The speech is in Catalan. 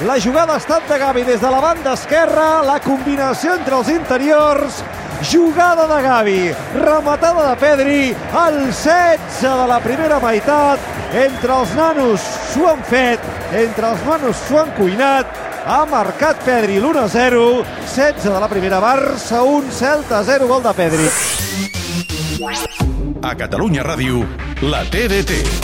La jugada ha estat de Gavi des de la banda esquerra, la combinació entre els interiors, jugada de Gavi, rematada de Pedri, el 16 de la primera meitat, entre els nanos s'ho han fet, entre els nanos s'ho han cuinat, ha marcat Pedri l'1-0, 16 de la primera, Barça 1, Celta 0, gol de Pedri. A Catalunya Ràdio, la TDT.